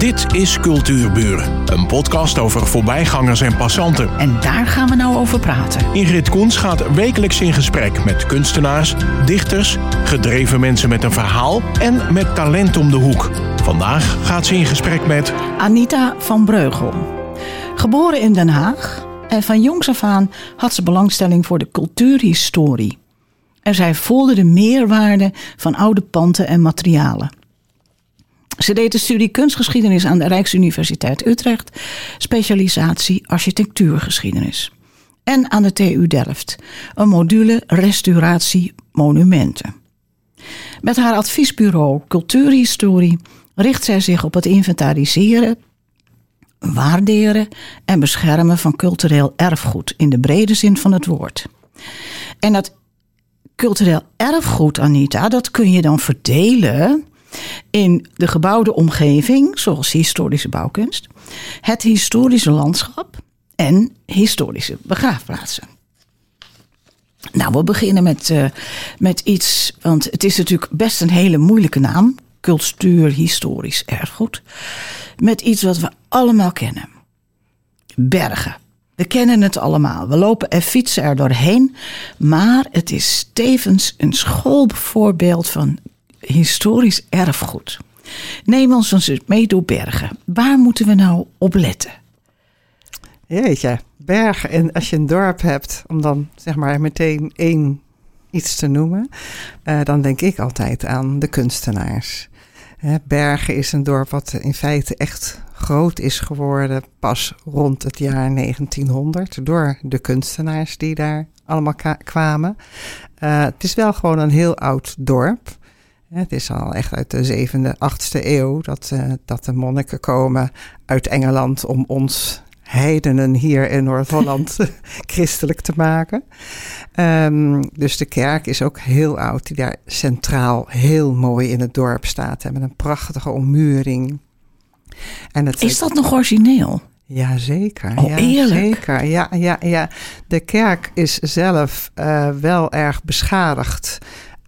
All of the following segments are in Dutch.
Dit is Cultuurburen, een podcast over voorbijgangers en passanten. En daar gaan we nou over praten. Ingrid Koens gaat wekelijks in gesprek met kunstenaars, dichters, gedreven mensen met een verhaal en met talent om de hoek. Vandaag gaat ze in gesprek met Anita van Breugel. Geboren in Den Haag en van jongs af aan had ze belangstelling voor de cultuurhistorie. En zij voelde de meerwaarde van oude panden en materialen. Ze deed de studie kunstgeschiedenis aan de Rijksuniversiteit Utrecht, specialisatie architectuurgeschiedenis. En aan de TU Delft, een module restauratie monumenten. Met haar adviesbureau Cultuurhistorie richt zij zich op het inventariseren, waarderen en beschermen van cultureel erfgoed in de brede zin van het woord. En dat cultureel erfgoed, Anita, dat kun je dan verdelen in de gebouwde omgeving, zoals historische bouwkunst, het historische landschap en historische begraafplaatsen. Nou, we beginnen met, uh, met iets, want het is natuurlijk best een hele moeilijke naam: cultuurhistorisch erfgoed. Met iets wat we allemaal kennen: bergen. We kennen het allemaal. We lopen en fietsen er doorheen. Maar het is tevens een schoolvoorbeeld van historisch erfgoed. Neem ons eens mee door bergen. Waar moeten we nou op letten? Jeetje, bergen. En als je een dorp hebt, om dan zeg maar meteen één iets te noemen, uh, dan denk ik altijd aan de kunstenaars. Bergen is een dorp wat in feite echt groot is geworden pas rond het jaar 1900 door de kunstenaars die daar allemaal kwamen. Uh, het is wel gewoon een heel oud dorp. Het is al echt uit de zevende, achtste eeuw dat, uh, dat de monniken komen uit Engeland om ons heidenen hier in Noord-Holland christelijk te maken. Um, dus de kerk is ook heel oud, die daar centraal heel mooi in het dorp staat. Met een prachtige ommuring. En het, is dat nog origineel? Jazeker. Oh, ja, eerlijk? Zeker. Ja, ja, ja. De kerk is zelf uh, wel erg beschadigd.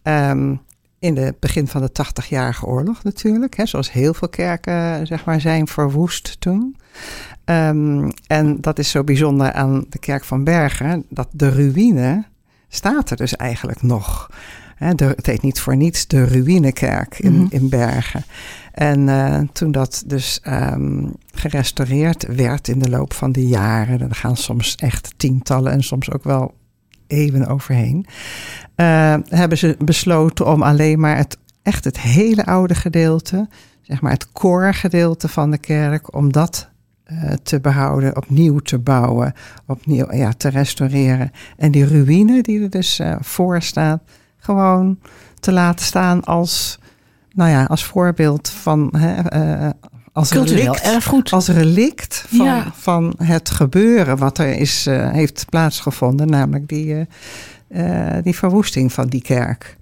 Um, in het begin van de 80-jarige oorlog natuurlijk. Hè, zoals heel veel kerken zeg maar, zijn verwoest toen. Um, en dat is zo bijzonder aan de kerk van Bergen. Dat de ruïne staat er dus eigenlijk nog. Hè, de, het heet niet voor niets de ruïnekerk in, mm -hmm. in Bergen. En uh, toen dat dus um, gerestaureerd werd in de loop van de jaren. Er gaan soms echt tientallen en soms ook wel eeuwen overheen. Uh, hebben ze besloten om alleen maar het, echt het hele oude gedeelte, zeg maar het koorgedeelte van de kerk, om dat uh, te behouden, opnieuw te bouwen, opnieuw ja, te restaureren. En die ruïne die er dus uh, voor staat, gewoon te laten staan als, nou ja, als voorbeeld van. Hè, als Cultureel relict, erfgoed. Als relict van, Ja. van het gebeuren wat er is, uh, heeft plaatsgevonden, namelijk die, uh, uh, die verwoesting van die kerk.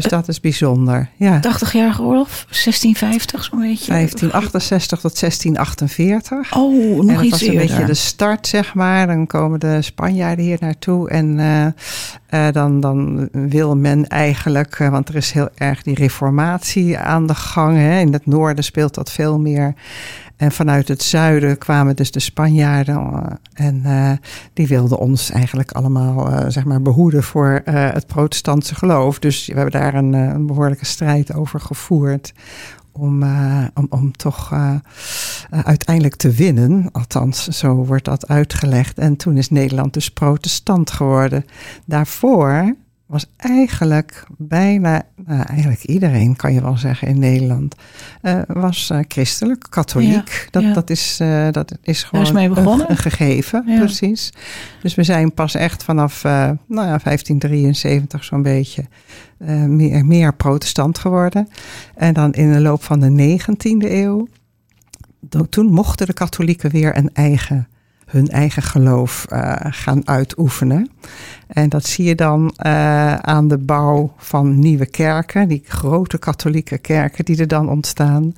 Dus dat is bijzonder. Ja. 80-jarige oorlog, 1650 zo'n beetje. 1568 tot 1648. Oh, nog en dat iets was een eerder. beetje de start, zeg maar. Dan komen de Spanjaarden hier naartoe. En uh, uh, dan, dan wil men eigenlijk, uh, want er is heel erg die reformatie aan de gang. Hè. In het noorden speelt dat veel meer. En vanuit het zuiden kwamen dus de Spanjaarden. En uh, die wilden ons eigenlijk allemaal uh, zeg maar behoeden voor het protestantse geloof. Dus we hebben daar een, een behoorlijke strijd over gevoerd. Om, om, om toch uiteindelijk te winnen. Althans, zo wordt dat uitgelegd. En toen is Nederland dus protestant geworden. Daarvoor was eigenlijk bijna, nou, eigenlijk iedereen kan je wel zeggen in Nederland, uh, was uh, christelijk, katholiek. Ja, dat, ja. dat, is, uh, dat is gewoon is mee begonnen. een, een gegeven, Ja. precies. Dus we zijn pas echt vanaf nou ja, 1573 zo'n beetje meer, meer protestant geworden. En dan in de loop van de 19e eeuw, toen mochten de katholieken weer een eigen hun eigen geloof uh, gaan uitoefenen. En dat zie je dan uh, aan de bouw van nieuwe kerken, die grote katholieke kerken die er dan ontstaan.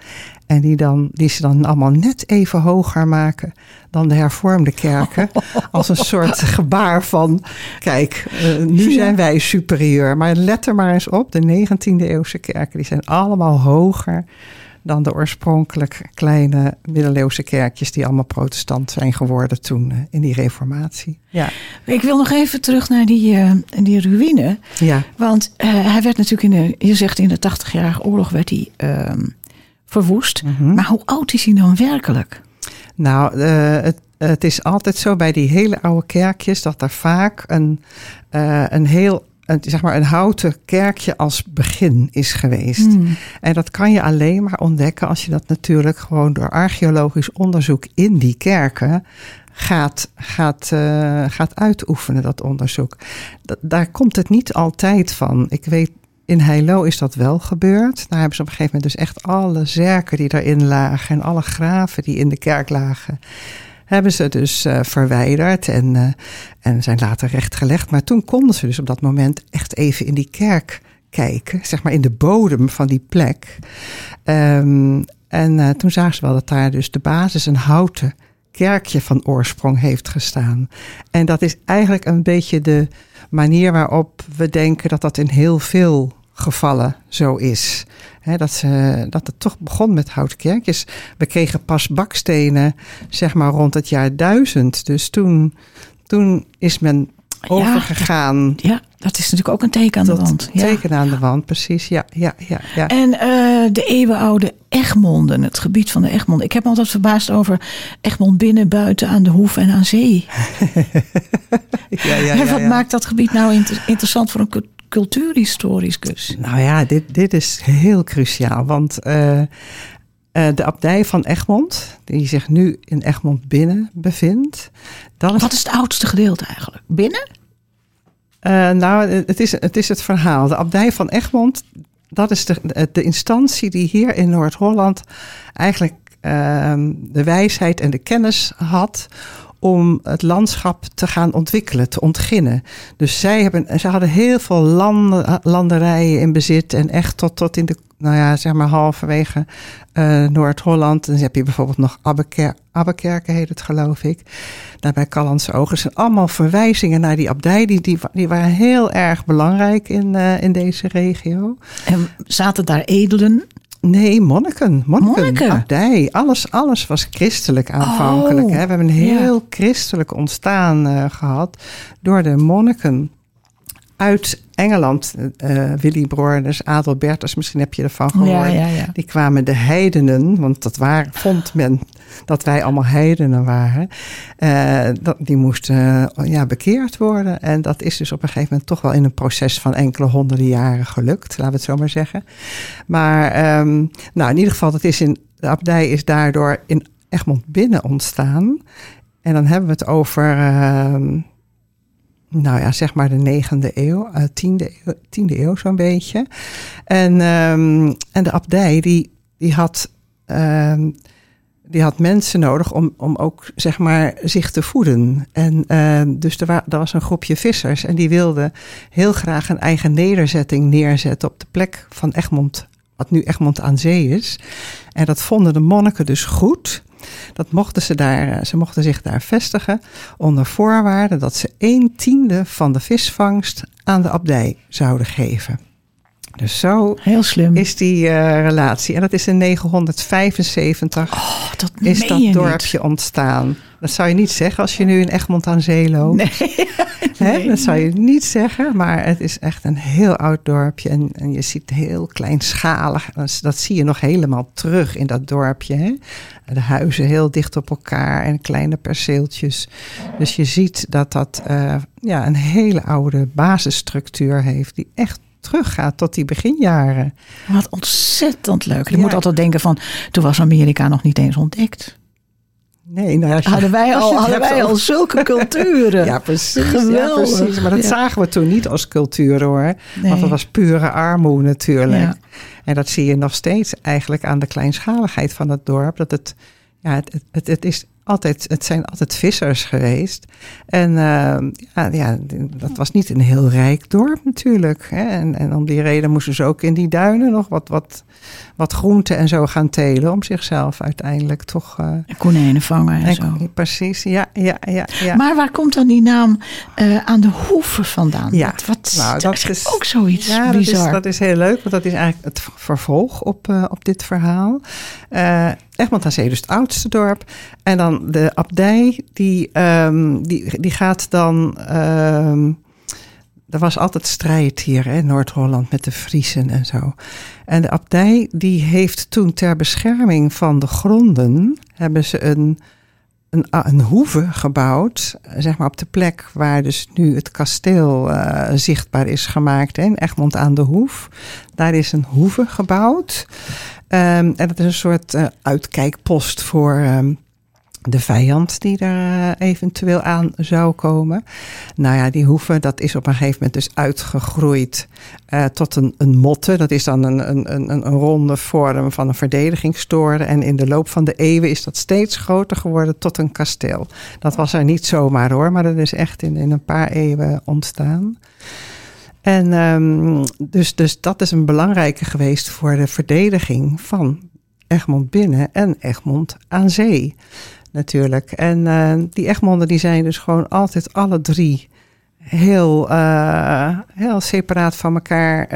En die, dan, die ze dan allemaal net even hoger maken dan de hervormde kerken. Als een soort gebaar van, kijk, uh, nu zijn wij superieur. Maar let er maar eens op, de 19e eeuwse kerken, die zijn allemaal hoger dan de oorspronkelijk kleine middeleeuwse kerkjes die allemaal protestant zijn geworden toen eh, in die reformatie. Ja, Ik wil nog even terug naar die, eh, die ruïne. ja. Want eh, hij werd natuurlijk in de, je zegt in de 80-jarige oorlog werd hij ehm, verwoest. Mhm. Maar hoe oud is hij dan werkelijk? Nou, eh, het, het is altijd zo bij die hele oude kerkjes dat er vaak een, eh, een heel, een, zeg maar een houten kerkje als begin is geweest. Hmm. En dat kan je alleen maar ontdekken als je dat natuurlijk gewoon door archeologisch onderzoek in die kerken gaat, gaat, eh, gaat uitoefenen, dat onderzoek. Daar komt het niet altijd van. Ik weet, in Heilo is dat wel gebeurd. Daar hebben ze op een gegeven moment dus echt alle zerken die daarin lagen en alle graven die in de kerk lagen, hebben ze dus eh, verwijderd en, eh, en zijn later rechtgelegd. Maar toen konden ze dus op dat moment echt even in die kerk kijken, zeg maar in de bodem van die plek. Ehm, en eh, toen zagen ze wel dat daar dus de basis een houten kerkje van oorsprong heeft gestaan. En dat is eigenlijk een beetje de manier waarop we denken dat dat in heel veel gevallen zo is. Hè, dat, ze, dat het toch begon met houten kerkjes. We kregen pas bakstenen, zeg maar rond het jaar 1000. Dus toen, toen is men overgegaan Ja, dat is natuurlijk ook een teken aan de wand. Ja. teken aan de wand, precies. Ja, ja, ja, ja. En eh, de eeuwenoude Egmonden, het gebied van de Egmond. Ik heb me altijd verbaasd over Egmond binnen, buiten, aan de hoef en aan zee. ja, ja, En wat maakt dat gebied nou inter- interessant voor een cultuurhistoricus? Nou ja, dit, dit is heel cruciaal. Want eh, eh, de abdij van Egmond, die zich nu in Egmond binnen bevindt. Dat is, Wat is het oudste gedeelte eigenlijk? Binnen? eh, nou, het is, het is het verhaal. De abdij van Egmond, dat is de, de instantie die hier in Noord-Holland eigenlijk ehm, de wijsheid en de kennis had om het landschap te gaan ontwikkelen, te ontginnen. Dus zij hebben, ze hadden heel veel landerijen in bezit en echt tot, tot in de, nou ja, zeg maar halverwege eh, Noord-Holland. Dan heb je bijvoorbeeld nog Abbeker, Abbekerke, heet het geloof ik. Daar bij Callandse Ogen. Zijn allemaal verwijzingen naar die abdij. Die, die, die waren heel erg belangrijk in, eh, in deze regio. En zaten daar edelen? Nee, monniken. Monniken. Monniken? Abdij. Alles, alles was christelijk aanvankelijk. Oh, hè. We hebben een heel christelijk ontstaan eh, gehad door de monniken uit Engeland. eh Willy Broers, Adelbertus, misschien heb je ervan gehoord. Ja, ja, ja. Die kwamen de heidenen, want dat waar, vond men dat wij allemaal heidenen waren. eh, dat, die moesten eh, ja, bekeerd worden. En dat is dus op een gegeven moment toch wel in een proces van enkele honderden jaren gelukt, laten we het zo maar zeggen. Maar ehm, nou, in ieder geval, dat is in, de abdij is daardoor in Egmond binnen ontstaan. En dan hebben we het over, ehm, nou ja, zeg maar de negende eeuw, eh, tiende, eeuw, tiende eeuw zo'n beetje. En, ehm, en de abdij, die, die, had, ehm, die had mensen nodig om, om ook, zeg maar, zich te voeden. En ehm, dus er, er was een groepje vissers en die wilden heel graag een eigen nederzetting neerzetten op de plek van Egmond, wat nu Egmond aan zee is. En dat vonden de monniken dus goed. Dat mochten ze daar, eh, ze mochten zich daar vestigen onder voorwaarde dat ze een tiende van de visvangst aan de abdij zouden geven. Dus zo Heel slim. is die eh, relatie. En dat is in 975 oh, dat is dat je dorpje ontstaan. Dat zou je niet zeggen als je nu in Egmond aan Zee loopt. Nee. Dat zou je niet zeggen, maar het is echt een heel oud dorpje. En, en je ziet heel kleinschalig. Dat, zie je nog helemaal terug in dat dorpje. Hè? De huizen heel dicht op elkaar en kleine perceeltjes. Dus je ziet dat dat eh, ja, een hele oude basisstructuur heeft. Die echt teruggaat tot die beginjaren. Wat ontzettend leuk. Je Ja. moet altijd denken van, toen was Amerika nog niet eens ontdekt. Nee, nou ja, als je- Hadden wij al, hadden wij al zulke culturen. Ja, precies. Geweldig. Ja, precies. Maar dat Ja. zagen we toen niet als cultuur hoor. Nee. Want dat was pure armoede natuurlijk. Ja. En dat zie je nog steeds eigenlijk aan de kleinschaligheid van het dorp. Dat het, ja, het, het, het is altijd, het zijn altijd vissers geweest. En uh, ja, ja, dat was niet een heel rijk dorp natuurlijk. Hè. En, en om die reden moesten ze ook in die duinen nog wat, wat, wat groenten en zo gaan telen. Om zichzelf uiteindelijk toch... Uh, konijnen vangen en, en, zo. Precies, ja, ja, ja, ja. Maar waar komt dan die naam uh, aan de hoeven vandaan? Ja, wat, wat nou, dat is ook zoiets ja, bizar. Dat is, dat is heel leuk, want dat is eigenlijk het vervolg op, uh, op dit verhaal. Egmond aan Zee, dus het oudste dorp. En dan de abdij, die, um, die, die gaat dan. Um, er was altijd strijd hier in Noord-Holland met de Friesen en zo. En de abdij die heeft toen ter bescherming van de gronden... hebben ze een, een, een hoeve gebouwd, zeg maar op de plek waar dus nu het kasteel uh, zichtbaar is gemaakt. in Egmond aan de Hoef. Daar is een hoeve gebouwd. Um, en dat is een soort uh, uitkijkpost voor um, de vijand die er uh, eventueel aan zou komen. Nou ja, die hoeve, dat is op een gegeven moment dus uitgegroeid uh, tot een, een motte. Dat is dan een, een, een, een ronde vorm van een verdedigingstoren. En in de loop van de eeuwen is dat steeds groter geworden tot een kasteel. Dat was er niet zomaar hoor, maar dat is echt in, in een paar eeuwen ontstaan. En um, dus, dus dat is een belangrijke geweest voor de verdediging van Egmond binnen en Egmond aan zee natuurlijk. En uh, die Egmonden die zijn dus gewoon altijd alle drie heel, uh, heel separaat van elkaar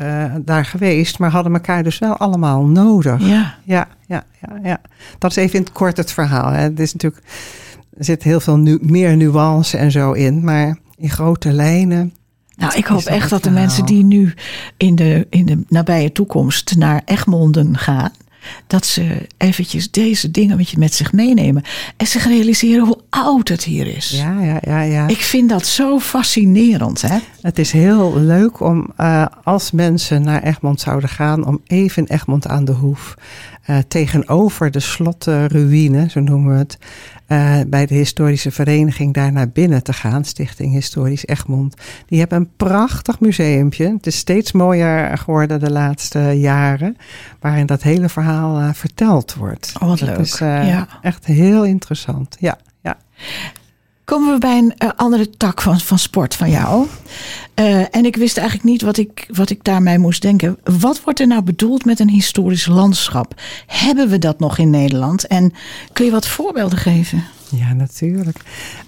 uh, daar geweest, maar hadden elkaar dus wel allemaal nodig. Ja. Ja, ja, ja, ja. Dat is even in het kort het verhaal. Hè. Het is natuurlijk, er zit heel veel nu, meer nuance en zo in, maar in grote lijnen nou, ik hoop echt dat de mensen die nu in de, in de nabije toekomst naar Egmonden gaan, dat ze eventjes deze dingen met, je met zich meenemen. En zich realiseren hoe oud het hier is. Ja, ja, ja. ja. Ik vind dat zo fascinerend. Hè? Het is heel leuk om, uh, als mensen naar Egmond zouden gaan, om even Egmond aan de Hoef. Uh, tegenover de slotruïne, zo noemen we het. Uh, bij de historische vereniging daar naar binnen te gaan, Stichting Historisch Egmond. Die hebben een prachtig museumpje. Het is steeds mooier geworden de laatste jaren, waarin dat hele verhaal uh, verteld wordt. Oh, wat dat leuk. is uh, ja. echt heel interessant. Ja, ja. Komen we bij een uh, andere tak van, van sport van jou. Uh, en ik wist eigenlijk niet wat ik, wat ik daarmee moest denken. Wat wordt er nou bedoeld met een historisch landschap? Hebben we dat nog in Nederland? En kun je wat voorbeelden geven? Ja, natuurlijk.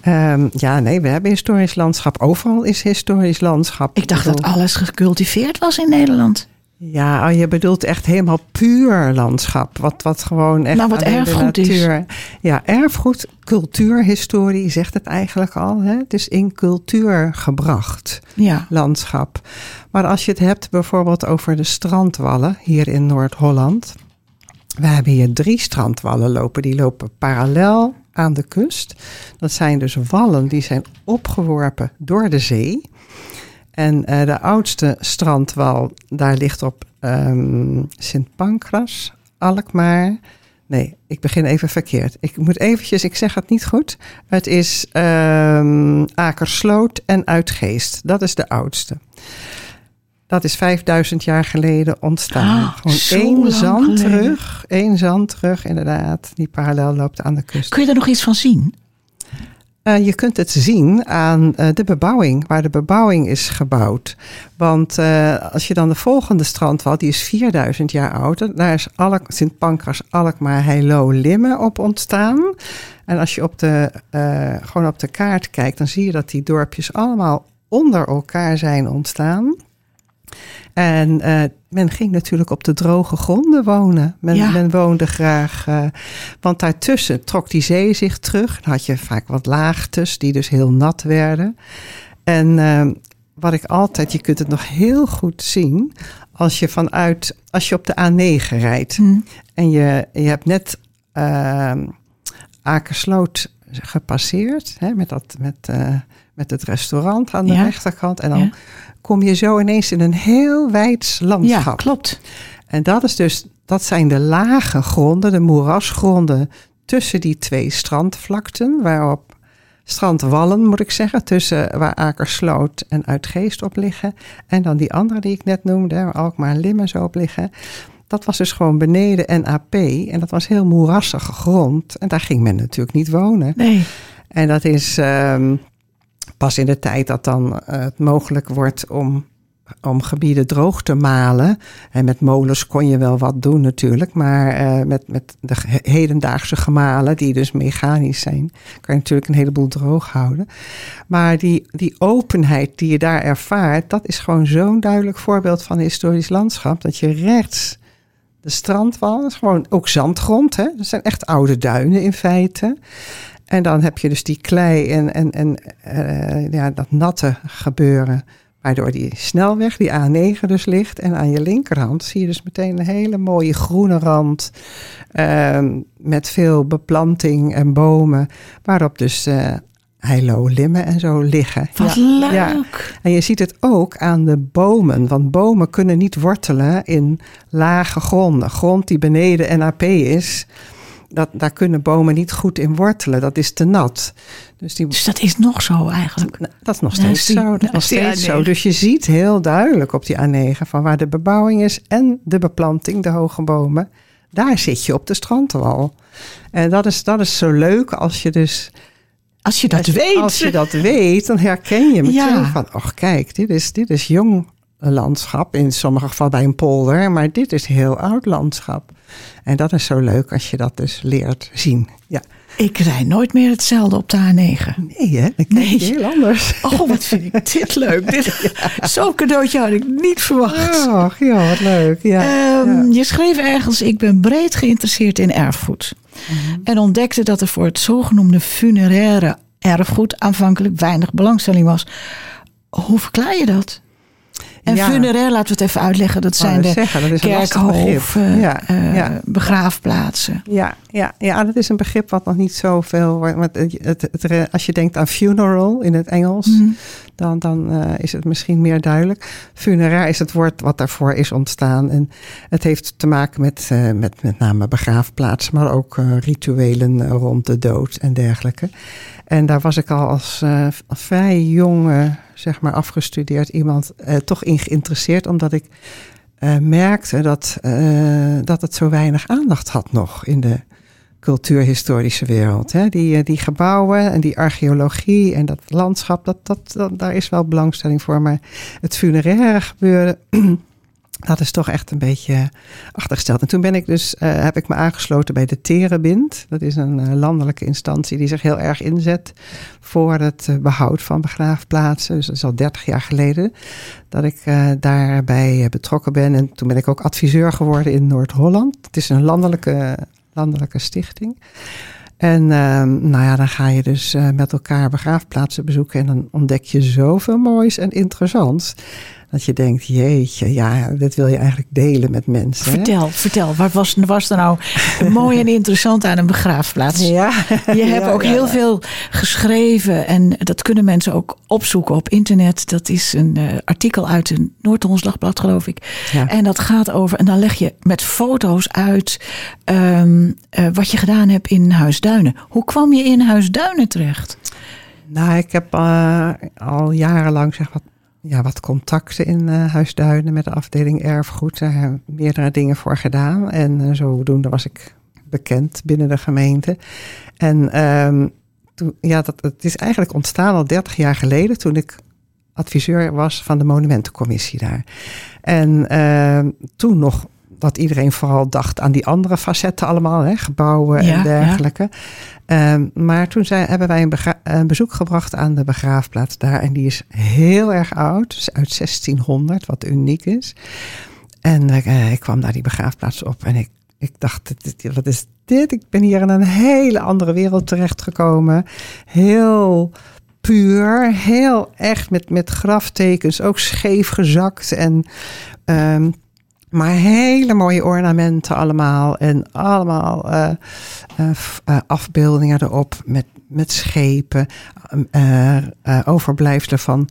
Um, ja, nee, we hebben historisch landschap. Overal is historisch landschap. Ik dacht dat alles gecultiveerd was in Nederland. Ja, oh, je bedoelt echt helemaal puur landschap. Wat, wat gewoon echt. Nou, wat erfgoed is. Ja, erfgoed, cultuurhistorie zegt het eigenlijk al. Hè? Het is in cultuur gebracht, ja. landschap. Maar als je het hebt bijvoorbeeld over de strandwallen hier in Noord-Holland. We hebben hier drie strandwallen lopen. Die lopen parallel aan de kust. Dat zijn dus wallen die zijn opgeworpen door de zee. En uh, de oudste strandwal, daar ligt op um, Sint Pancras, Alkmaar. Nee, ik begin even verkeerd. Ik moet eventjes, ik zeg het niet goed. Het is um, Akersloot en Uitgeest. Dat is de oudste. Dat is 5000 jaar geleden ontstaan. Ah, Gewoon één zand terug. één zand terug, inderdaad. Die parallel loopt aan de kust. Kun je daar nog iets van zien? Uh, je kunt het zien aan uh, de bebouwing, waar de bebouwing is gebouwd. Want uh, als je dan de volgende strandwal, die is 4000 jaar oud, daar is Sint Pancras, Alkmaar, Heilo, Limmen op ontstaan. En als je op de, gewoon op de kaart kijkt, dan zie je dat die dorpjes allemaal onder elkaar zijn ontstaan. En uh, men ging natuurlijk op de droge gronden wonen. Men, ja. men woonde graag. Uh, want daartussen trok die zee zich terug. Dan had je vaak wat laagtes die dus heel nat werden. En uh, wat ik altijd, je kunt het nog heel goed zien. Als je vanuit, als je op de A9 rijdt. Hmm. En je, je hebt net Akersloot gepasseerd. Hè, met, dat, met, met het restaurant aan de ja. rechterkant. En dan Ja kom je zo ineens in een heel wijd landschap. Ja, klopt. En dat is dus, dat zijn de lage gronden, de moerasgronden tussen die twee strandvlakten, waarop strandwallen, moet ik zeggen, tussen waar Akersloot en Uitgeest op liggen. En dan die andere die ik net noemde, waar Alkmaar en Limmen zo op liggen. dat was dus gewoon beneden NAP. En dat was heel moerassige grond. En daar ging men natuurlijk niet wonen. Nee. En dat is ehm, pas in de tijd dat dan eh, het mogelijk wordt om, om gebieden droog te malen. En met molens kon je wel wat doen natuurlijk. Maar eh, met, met de he- hedendaagse gemalen, die dus mechanisch zijn, kan je natuurlijk een heleboel droog houden. Maar die, die openheid die je daar ervaart, dat is gewoon zo'n duidelijk voorbeeld van een historisch landschap. Dat je rechts de strandwal, is gewoon ook zandgrond. Hè? Dat zijn echt oude duinen in feite. En dan heb je dus die klei en, en, en eh, ja, dat natte gebeuren. Waardoor die snelweg, die A9 dus ligt. En aan je linkerhand zie je dus meteen een hele mooie groene rand. ehm, met veel beplanting en bomen. Waarop dus eh heilo, limmen en zo liggen. Wat Ja, leuk. ja. En je ziet het ook aan de bomen. Want bomen kunnen niet wortelen in lage gronden. Grond die beneden NAP is. Dat, daar kunnen bomen niet goed in wortelen. Dat is te nat. Dus die, Dus dat is nog zo eigenlijk. dat is nog steeds zo. Dat nog steeds A9. zo. Dus je ziet heel duidelijk op die A9 van waar de bebouwing is en de beplanting, de hoge bomen. Daar zit je op de strandwal. En dat is, dat is zo leuk als je dus Als je dat als, weet. Als je dat weet, dan herken je meteen Ja. van... oh kijk, dit is, dit is jong landschap. In sommige gevallen bij een polder. Maar dit is heel oud landschap. En dat is zo leuk als je dat dus leert zien. Ja. Ik rij nooit meer hetzelfde op de A9. Nee hè, Nee. heel anders. Oh, wat vind ik dit leuk. Dit, Zo'n cadeautje had ik niet verwacht. Oh, ja, wat leuk. Ja, Ehm, ja. Je schreef ergens, ik ben breed geïnteresseerd in erfgoed. Mhm. En ontdekte dat er voor het zogenoemde funeraire erfgoed aanvankelijk weinig belangstelling was. Hoe verklaar je dat? En Ja. funerair, laten we het even uitleggen, dat wou zijn de zeggen, dat kerkhoven, Ja, eh, ja. begraafplaatsen. Ja, ja, ja, dat is een begrip wat nog niet zoveel wordt. Het, het, als je denkt aan funeral in het Engels, Mhm. dan, dan eh, is het misschien meer duidelijk. Funerair is het woord wat daarvoor is ontstaan. En het heeft te maken met, eh, met met name begraafplaatsen, maar ook eh, rituelen eh, rond de dood en dergelijke. En daar was ik al als eh, vrij jong, eh, zeg maar, afgestudeerd iemand eh, toch in geïnteresseerd, omdat ik eh, merkte dat, eh, dat het zo weinig aandacht had nog in de cultuurhistorische wereld. Hè? Die, die gebouwen en die archeologie en dat landschap, dat, dat, dat, daar is wel belangstelling voor. Maar het funeraire gebeuren, dat is toch echt een beetje achtergesteld. En toen ben ik dus, eh, heb ik me aangesloten bij de Terebind. Dat is een eh, landelijke instantie die zich heel erg inzet voor het eh, behoud van begraafplaatsen. Dus dat is al 30 jaar geleden dat ik daarbij betrokken ben. En toen ben ik ook adviseur geworden in Noord-Holland. Het is een landelijke, landelijke stichting. En ehm, nou ja, dan ga je dus met elkaar begraafplaatsen bezoeken. En dan ontdek je zoveel moois en interessants. Dat je denkt, jeetje, ja, dit wil je eigenlijk delen met mensen. hè? Vertel, vertel. Wat was, was er nou mooi en interessant aan een begraafplaats? Ja. Je hebt ook ja, heel veel geschreven en dat kunnen mensen ook opzoeken op internet. Dat is een eh, artikel uit een Noord-Hollands Dagblad, geloof ik. Ja. En dat gaat over, en dan leg je met foto's uit ehm, eh, wat je gedaan hebt in Huisduinen. Hoe kwam je in Huisduinen terecht? Nou, ik heb eh, al jarenlang zeg wat, ja, wat contacten in eh, Huisduinen met de afdeling erfgoed. Daar hebben we meerdere dingen voor gedaan. En eh, zodoende was ik bekend binnen de gemeente. En ehm, toen, ja, dat, het is eigenlijk ontstaan al 30 jaar geleden toen ik adviseur was van de monumentencommissie daar. En ehm, toen nog dat iedereen vooral dacht aan die andere facetten allemaal, hè, gebouwen Ja, en dergelijke. Ehm, maar toen zijn, hebben wij een, een bezoek gebracht aan de begraafplaats daar. En die is heel erg oud, dus uit 1600, wat uniek is. En eh, ik kwam naar die begraafplaats op en ik, ik dacht, dit- wat is dit? Ik ben hier in een hele andere wereld terechtgekomen. Heel puur, heel echt met, met graftekens, ook scheef gezakt. En, ehm, maar hele mooie ornamenten allemaal. En allemaal eh, eh, eh, afbeeldingen erop met, met schepen. eh, overblijfselen van,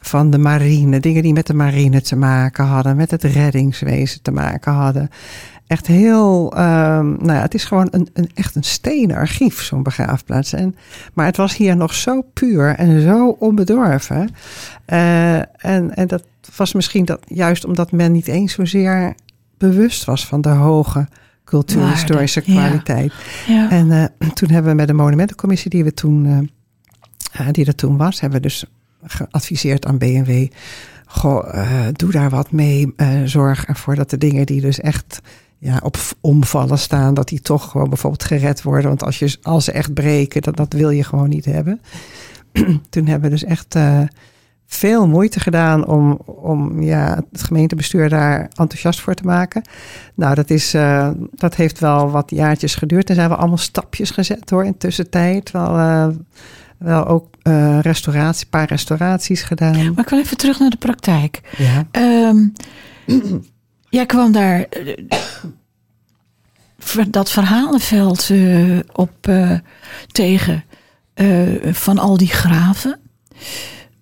van de marine. Dingen die met de marine te maken hadden. Met het reddingswezen te maken hadden. Echt heel, ehm, nou ja, het is gewoon een, een, echt een stenen archief, zo'n begraafplaats. En, maar het was hier nog zo puur en zo onbedorven. En, en dat was misschien dat, juist omdat men niet eens zozeer bewust was van de hoge cultuurhistorische ja. kwaliteit. Ja. En eh, toen hebben we met de monumentencommissie die we toen, eh, eh, die er toen was, hebben we dus geadviseerd aan BMW. Goh, doe daar wat mee. zorg ervoor dat de dingen die dus echt ja, op omvallen staan, dat die toch gewoon bijvoorbeeld gered worden. Want als, je, als ze echt breken, dat, dat wil je gewoon niet hebben. toen hebben we dus echt veel moeite gedaan om, om ja, het gemeentebestuur daar enthousiast voor te maken. Nou, dat, is, eh, dat heeft wel wat jaartjes geduurd. En zijn we allemaal stapjes gezet hoor in tussentijd. Wel, eh, wel ook eh restauratie, een paar restauraties gedaan. Maar ik wil even terug naar de praktijk. Ja. Ehm, jij kwam daar dat verhalenveld op tegen van al die graven.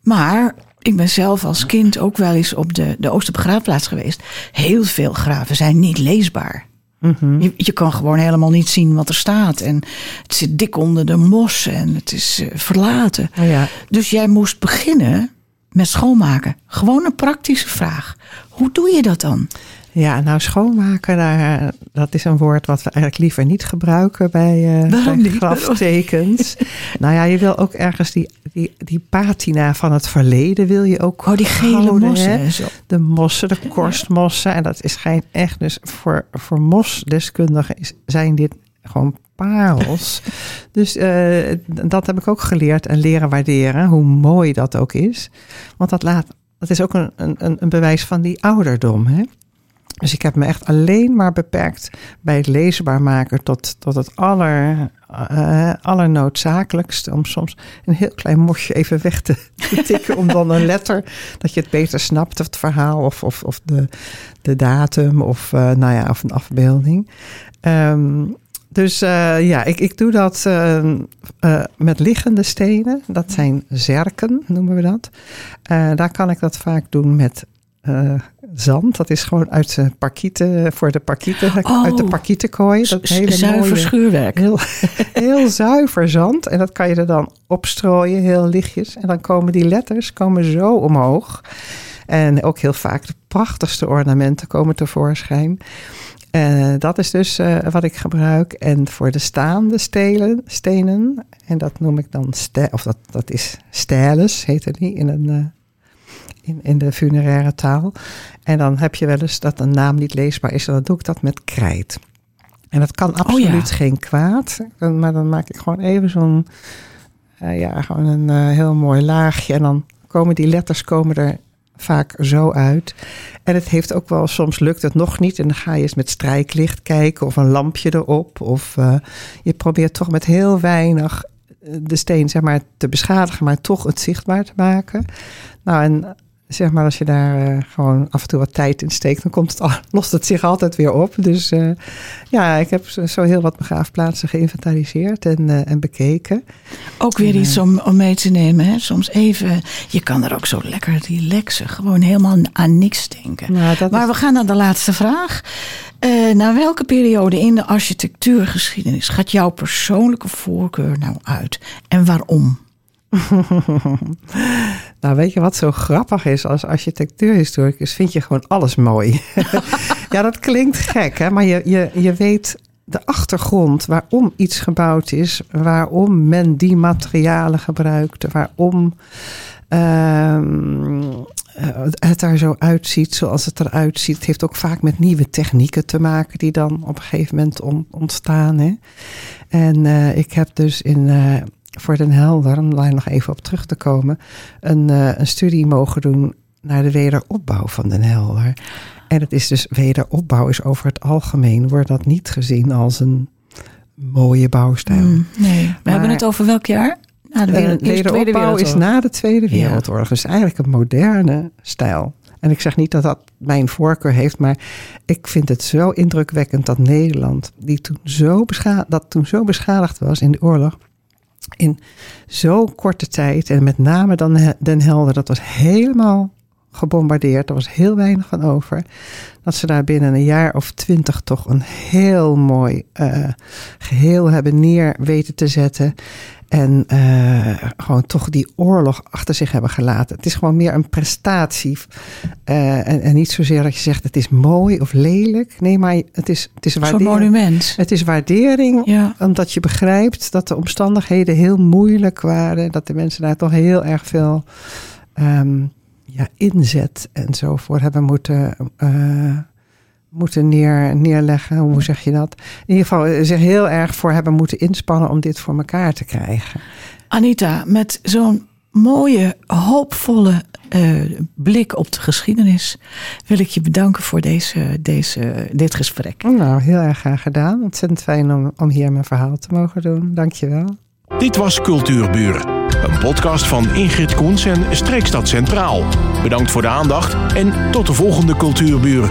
Maar ik ben zelf als kind ook wel eens op de, de Oosterbegraafplaats geweest. Heel veel graven zijn niet leesbaar. Mhm. Je, je kan gewoon helemaal niet zien wat er staat. En het zit dik onder de mos en het is eh, verlaten. Oh ja. Dus jij moest beginnen met schoonmaken. Gewoon een praktische vraag. Hoe doe je dat dan? Ja, nou schoonmaken, daar, dat is een woord wat we eigenlijk liever niet gebruiken bij, eh niet? graftekens. nou ja, je wil ook ergens die, die, die patina van het verleden wil je ook Oh, die gele houden, mossen hè? zo. De mossen, de korstmossen. En dat is schijnt echt dus voor, voor mosdeskundigen is, zijn dit gewoon parels. dus eh, dat heb ik ook geleerd en leren waarderen, hoe mooi dat ook is. Want dat, laat, dat is ook een, een, een bewijs van die ouderdom. Hè? Dus ik heb me echt alleen maar beperkt bij het leesbaar maken tot, tot het aller, eh, allernoodzakelijkste. Om soms een heel klein mosje even weg te, tikken. om dan een letter, dat je het beter snapt, het verhaal of, of, of de, de datum of, eh, nou ja, of een afbeelding. Ehm, dus eh, ja, ik, ik doe dat eh, eh, met liggende stenen. Dat zijn zerken, noemen we dat. Daar kan ik dat vaak doen met zand. Dat is gewoon uit de parkieten, voor de parkieten, Oh. uit de parkietenkooi. Dat hele Zuiver mooie, schuurwerk. heel, heel zuiver zand. En dat kan je er dan opstrooien, heel lichtjes. En dan komen die letters komen zo omhoog. En ook heel vaak de prachtigste ornamenten komen tevoorschijn. Eh, dat is dus eh, wat ik gebruik. En voor de staande stelen, stenen, en dat noem ik dan, of dat, dat is stijles, heet het niet in, een, eh, in, in de funeraire taal. En dan heb je wel eens dat een naam niet leesbaar is, en dan doe ik dat met krijt. En dat kan absoluut geen kwaad, maar dan maak ik gewoon even zo'n, eh, ja, gewoon een eh, heel mooi laagje. En dan komen die letters komen er vaak zo uit. En het heeft ook wel, soms lukt het nog niet. En dan ga je eens met strijklicht kijken of een lampje erop. Of eh, je probeert toch met heel weinig de steen zeg maar, te beschadigen, maar toch het zichtbaar te maken. Nou, en zeg maar, als je daar eh, gewoon af en toe wat tijd in steekt, dan komt het al, lost het zich altijd weer op. Dus eh, ja, ik heb zo heel wat begraafplaatsen geïnventariseerd en, eh, en bekeken. Ook weer iets om, om mee te nemen. Hè? Soms even, je kan er ook zo lekker relaxen. Gewoon helemaal aan niks denken. Nou, Maar is- we gaan naar de laatste vraag. Naar welke periode in de architectuurgeschiedenis gaat jouw persoonlijke voorkeur nou uit? En waarom? Nou, weet je wat zo grappig is als architectuurhistoricus? Vind je gewoon alles mooi. ja, dat klinkt gek, hè? maar je, je, je weet de achtergrond waarom iets gebouwd is, waarom men die materialen gebruikte, waarom ehm, eh, het er zo uitziet zoals het eruit ziet. Het heeft ook vaak met nieuwe technieken te maken die dan op een gegeven moment on- ontstaan. Hè? En eh, ik heb dus in, eh, voor Den Helder, om daar nog even op terug te komen, een, eh, een studie mogen doen naar de wederopbouw van Den Helder. En het is dus wederopbouw is over het algemeen, wordt dat niet gezien als een mooie bouwstijl. Hmm, nee, we Maar- hebben het over welk jaar? Na de wereld, wederopbouw is na de Tweede Ja. Wereldoorlog. Dus eigenlijk een moderne stijl. En ik zeg niet dat dat mijn voorkeur heeft, maar ik vind het zo indrukwekkend dat Nederland, die toen zo, bescha dat toen zo beschadigd was in de oorlog, in zo'n korte tijd, en met name dan Den Helder, dat was helemaal gebombardeerd. Er was heel weinig van over. Dat ze daar binnen een jaar of twintig toch een heel mooi eh, geheel hebben neer weten te zetten. En uh, gewoon toch die oorlog achter zich hebben gelaten. Het is gewoon meer een prestatie. Uh, en, en, niet zozeer dat je zegt het is mooi of lelijk. Nee, maar het is, het is waardering. Zo'n monument. Het is waardering. Ja. Omdat je begrijpt dat de omstandigheden heel moeilijk waren. Dat de mensen daar toch heel erg veel um, ja, inzet en zo voor hebben moeten. Uh, moeten neer, neerleggen. Hoe zeg je dat? In ieder geval zich heel erg voor hebben moeten inspannen om dit voor elkaar te krijgen. Anita, met zo'n mooie, hoopvolle uh, blik op de geschiedenis wil ik je bedanken voor deze, deze, dit gesprek. Nou, heel erg graag gedaan. Ontzettend fijn om, om hier mijn verhaal te mogen doen. Dank je wel. Dit was Cultuurburen, een podcast van Ingrid Koens en Streekstad Centraal. Bedankt voor de aandacht en tot de volgende Cultuurburen.